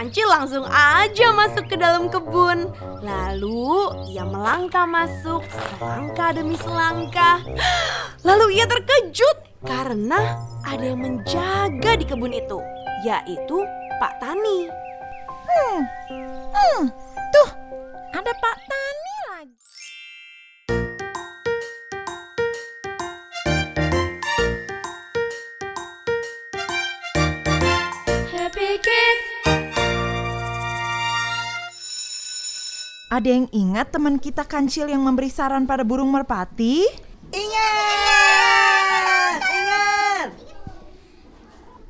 Kancil langsung aja masuk ke dalam kebun. Lalu ia melangkah masuk selangkah demi selangkah. Lalu ia terkejut karena ada yang menjaga di kebun itu, yaitu Pak Tani. Hmm, hmm, tuh ada Pak Tani Ada yang ingat teman kita kancil yang memberi saran pada burung merpati? Ingat! Ingat!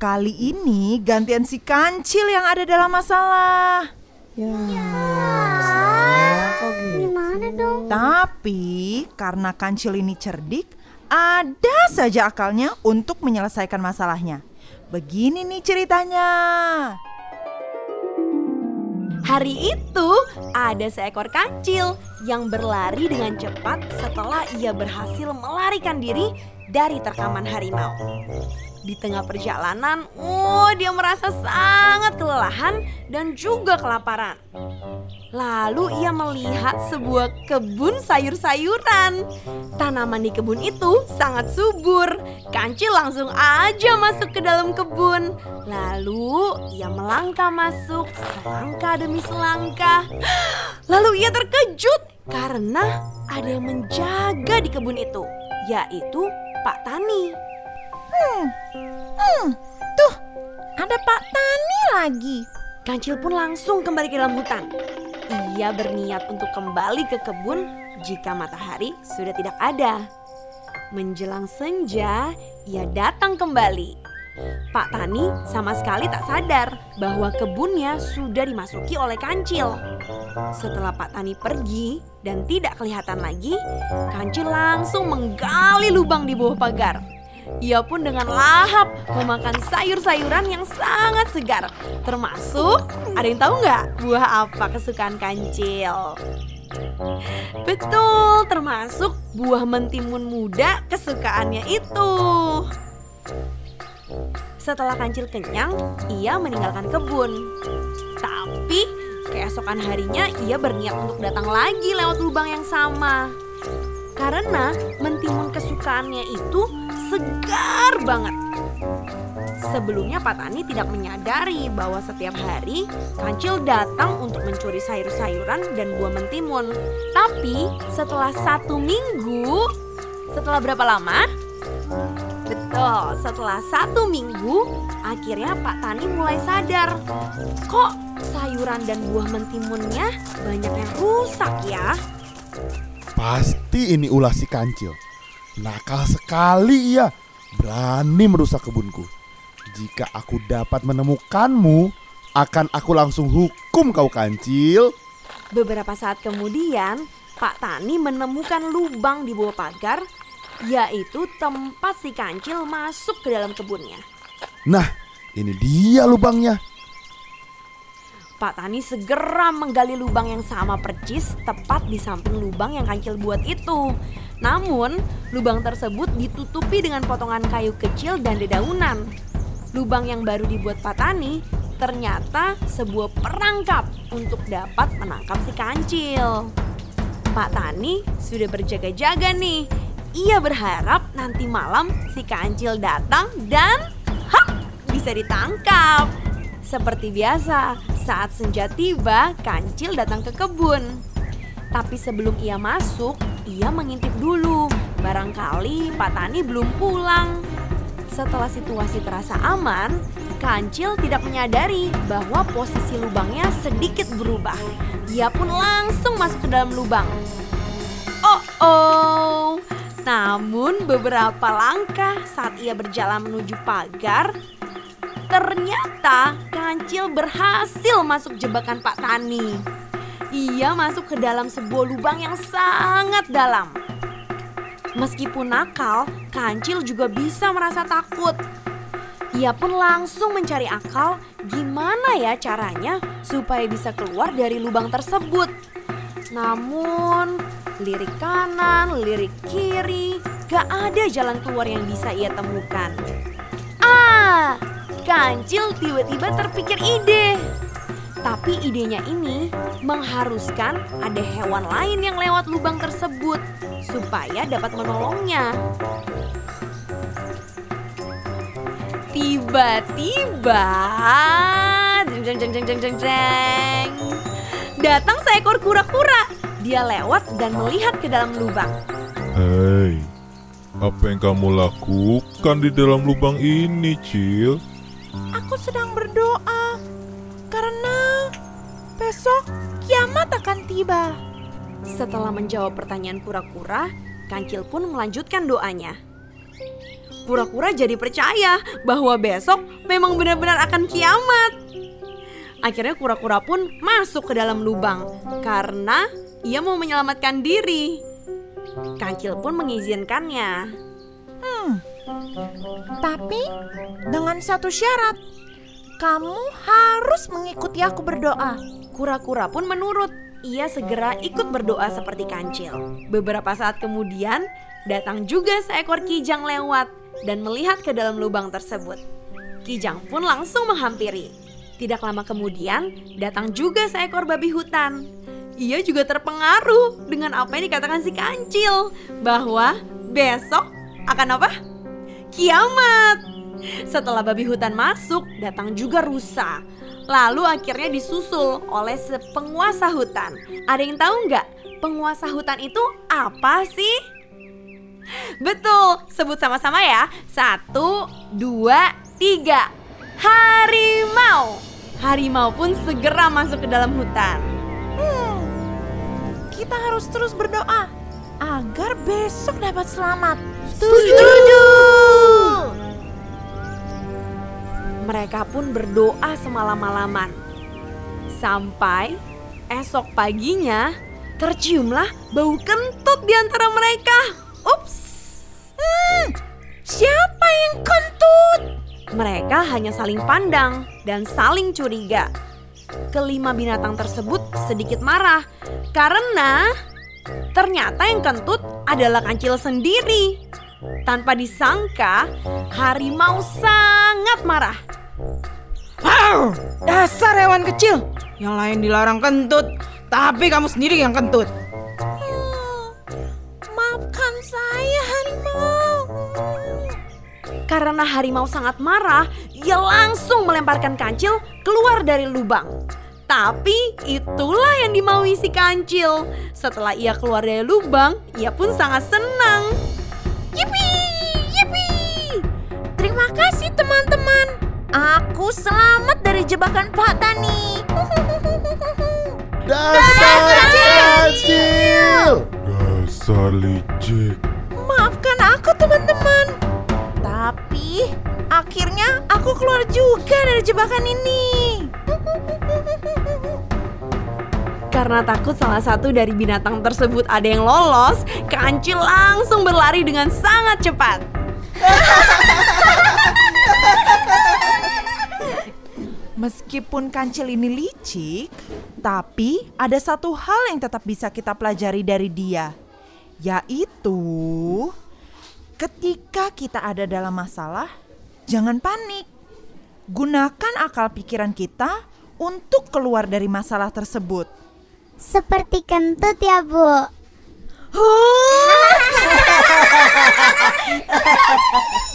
Kali ini gantian si kancil yang ada dalam masalah. Ya. Kok gitu? Gimana dong? Tapi karena kancil ini cerdik, ada saja akalnya untuk menyelesaikan masalahnya. Begini nih ceritanya. Hari itu ada seekor kancil yang berlari dengan cepat setelah ia berhasil melarikan diri dari terkaman harimau. Di tengah perjalanan, oh dia merasa sangat kelelahan dan juga kelaparan. Lalu ia melihat sebuah kebun sayur-sayuran. Tanaman di kebun itu sangat subur. Kancil langsung aja masuk ke dalam kebun. Lalu ia melangkah masuk selangkah demi selangkah. Lalu ia terkejut karena ada yang menjaga di kebun itu, yaitu Pak Tani. Hmm, hmm, tuh ada Pak Tani lagi. Kancil pun langsung kembali ke dalam hutan. Ia berniat untuk kembali ke kebun jika matahari sudah tidak ada. Menjelang senja, ia datang kembali. Pak Tani sama sekali tak sadar bahwa kebunnya sudah dimasuki oleh kancil. Setelah Pak Tani pergi dan tidak kelihatan lagi, kancil langsung menggali lubang di bawah pagar. Ia pun dengan lahap memakan sayur-sayuran yang sangat segar. Termasuk, ada yang tahu nggak buah apa kesukaan kancil? Betul, termasuk buah mentimun muda kesukaannya itu. Setelah kancil kenyang, ia meninggalkan kebun. Tapi keesokan harinya ia berniat untuk datang lagi lewat lubang yang sama. Karena mentimun kesukaannya itu segar banget. Sebelumnya Pak Tani tidak menyadari bahwa setiap hari Kancil datang untuk mencuri sayur-sayuran dan buah mentimun. Tapi setelah satu minggu, setelah berapa lama? Betul, setelah satu minggu, akhirnya Pak Tani mulai sadar. Kok sayuran dan buah mentimunnya banyak yang rusak ya? Pasti ini ulah si kancil. Nakal sekali ia. Berani merusak kebunku. Jika aku dapat menemukanmu, akan aku langsung hukum kau kancil. Beberapa saat kemudian, Pak Tani menemukan lubang di bawah pagar, yaitu tempat si kancil masuk ke dalam kebunnya. Nah, ini dia lubangnya. Pak Tani segera menggali lubang yang sama percis tepat di samping lubang yang kancil buat itu. Namun, lubang tersebut ditutupi dengan potongan kayu kecil dan dedaunan. Lubang yang baru dibuat Pak Tani ternyata sebuah perangkap untuk dapat menangkap si kancil. Pak Tani sudah berjaga-jaga nih. Ia berharap nanti malam si kancil datang dan hap bisa ditangkap. Seperti biasa, saat senja tiba, kancil datang ke kebun. Tapi sebelum ia masuk, ia mengintip dulu. Barangkali Pak Tani belum pulang. Setelah situasi terasa aman, kancil tidak menyadari bahwa posisi lubangnya sedikit berubah. Ia pun langsung masuk ke dalam lubang. Oh oh. Namun beberapa langkah saat ia berjalan menuju pagar, ternyata kancil berhasil masuk jebakan Pak Tani. Ia masuk ke dalam sebuah lubang yang sangat dalam. Meskipun nakal, kancil juga bisa merasa takut. Ia pun langsung mencari akal gimana ya caranya supaya bisa keluar dari lubang tersebut. Namun, lirik kanan, lirik kiri, gak ada jalan keluar yang bisa ia temukan. Ah, Kancil tiba-tiba terpikir ide. Tapi idenya ini mengharuskan ada hewan lain yang lewat lubang tersebut supaya dapat menolongnya. Tiba-tiba, jeng jeng jeng jeng jeng jeng datang seekor kura-kura. Dia lewat dan melihat ke dalam lubang. Hei, apa yang kamu lakukan di dalam lubang ini, Cil? Aku sedang berdoa karena besok kiamat akan tiba. Setelah menjawab pertanyaan kura-kura, Kancil pun melanjutkan doanya. Kura-kura jadi percaya bahwa besok memang benar-benar akan kiamat. Akhirnya kura-kura pun masuk ke dalam lubang karena ia mau menyelamatkan diri. Kancil pun mengizinkannya. Tapi dengan satu syarat. Kamu harus mengikuti aku berdoa. Kura-kura pun menurut. Ia segera ikut berdoa seperti kancil. Beberapa saat kemudian, datang juga seekor kijang lewat dan melihat ke dalam lubang tersebut. Kijang pun langsung menghampiri. Tidak lama kemudian, datang juga seekor babi hutan. Ia juga terpengaruh dengan apa yang dikatakan si kancil bahwa besok akan apa? Kiamat. Setelah babi hutan masuk, datang juga rusa. Lalu akhirnya disusul oleh penguasa hutan. Ada yang tahu nggak penguasa hutan itu apa sih? Betul, sebut sama-sama ya. Satu, dua, tiga. Harimau. Harimau pun segera masuk ke dalam hutan. Hmm, kita harus terus berdoa agar besok dapat selamat. Setuju. Mereka pun berdoa semalam-malaman. Sampai esok paginya terciumlah bau kentut di antara mereka. Ups. Hmm, siapa yang kentut? Mereka hanya saling pandang dan saling curiga. Kelima binatang tersebut sedikit marah karena ternyata yang kentut adalah kancil sendiri. Tanpa disangka, harimau sangat marah. Wow, dasar hewan kecil. Yang lain dilarang kentut, tapi kamu sendiri yang kentut. Hmm, maafkan saya harimau. Karena harimau sangat marah, ia langsung melemparkan kancil keluar dari lubang. Tapi itulah yang dimaui si kancil. Setelah ia keluar dari lubang, ia pun sangat senang. Yipi, yipi. Terima kasih teman-teman. Aku selamat dari jebakan Pak Tani. Dasar kancil! Dasar licik. Maafkan aku teman-teman. Tapi akhirnya aku keluar juga dari jebakan ini. Karena takut salah satu dari binatang tersebut ada yang lolos, kancil langsung berlari dengan sangat cepat. Meskipun kancil ini licik, tapi ada satu hal yang tetap bisa kita pelajari dari dia, yaitu ketika kita ada dalam masalah, jangan panik. Gunakan akal pikiran kita untuk keluar dari masalah tersebut. Seperti kentut ya, Bu. Huh!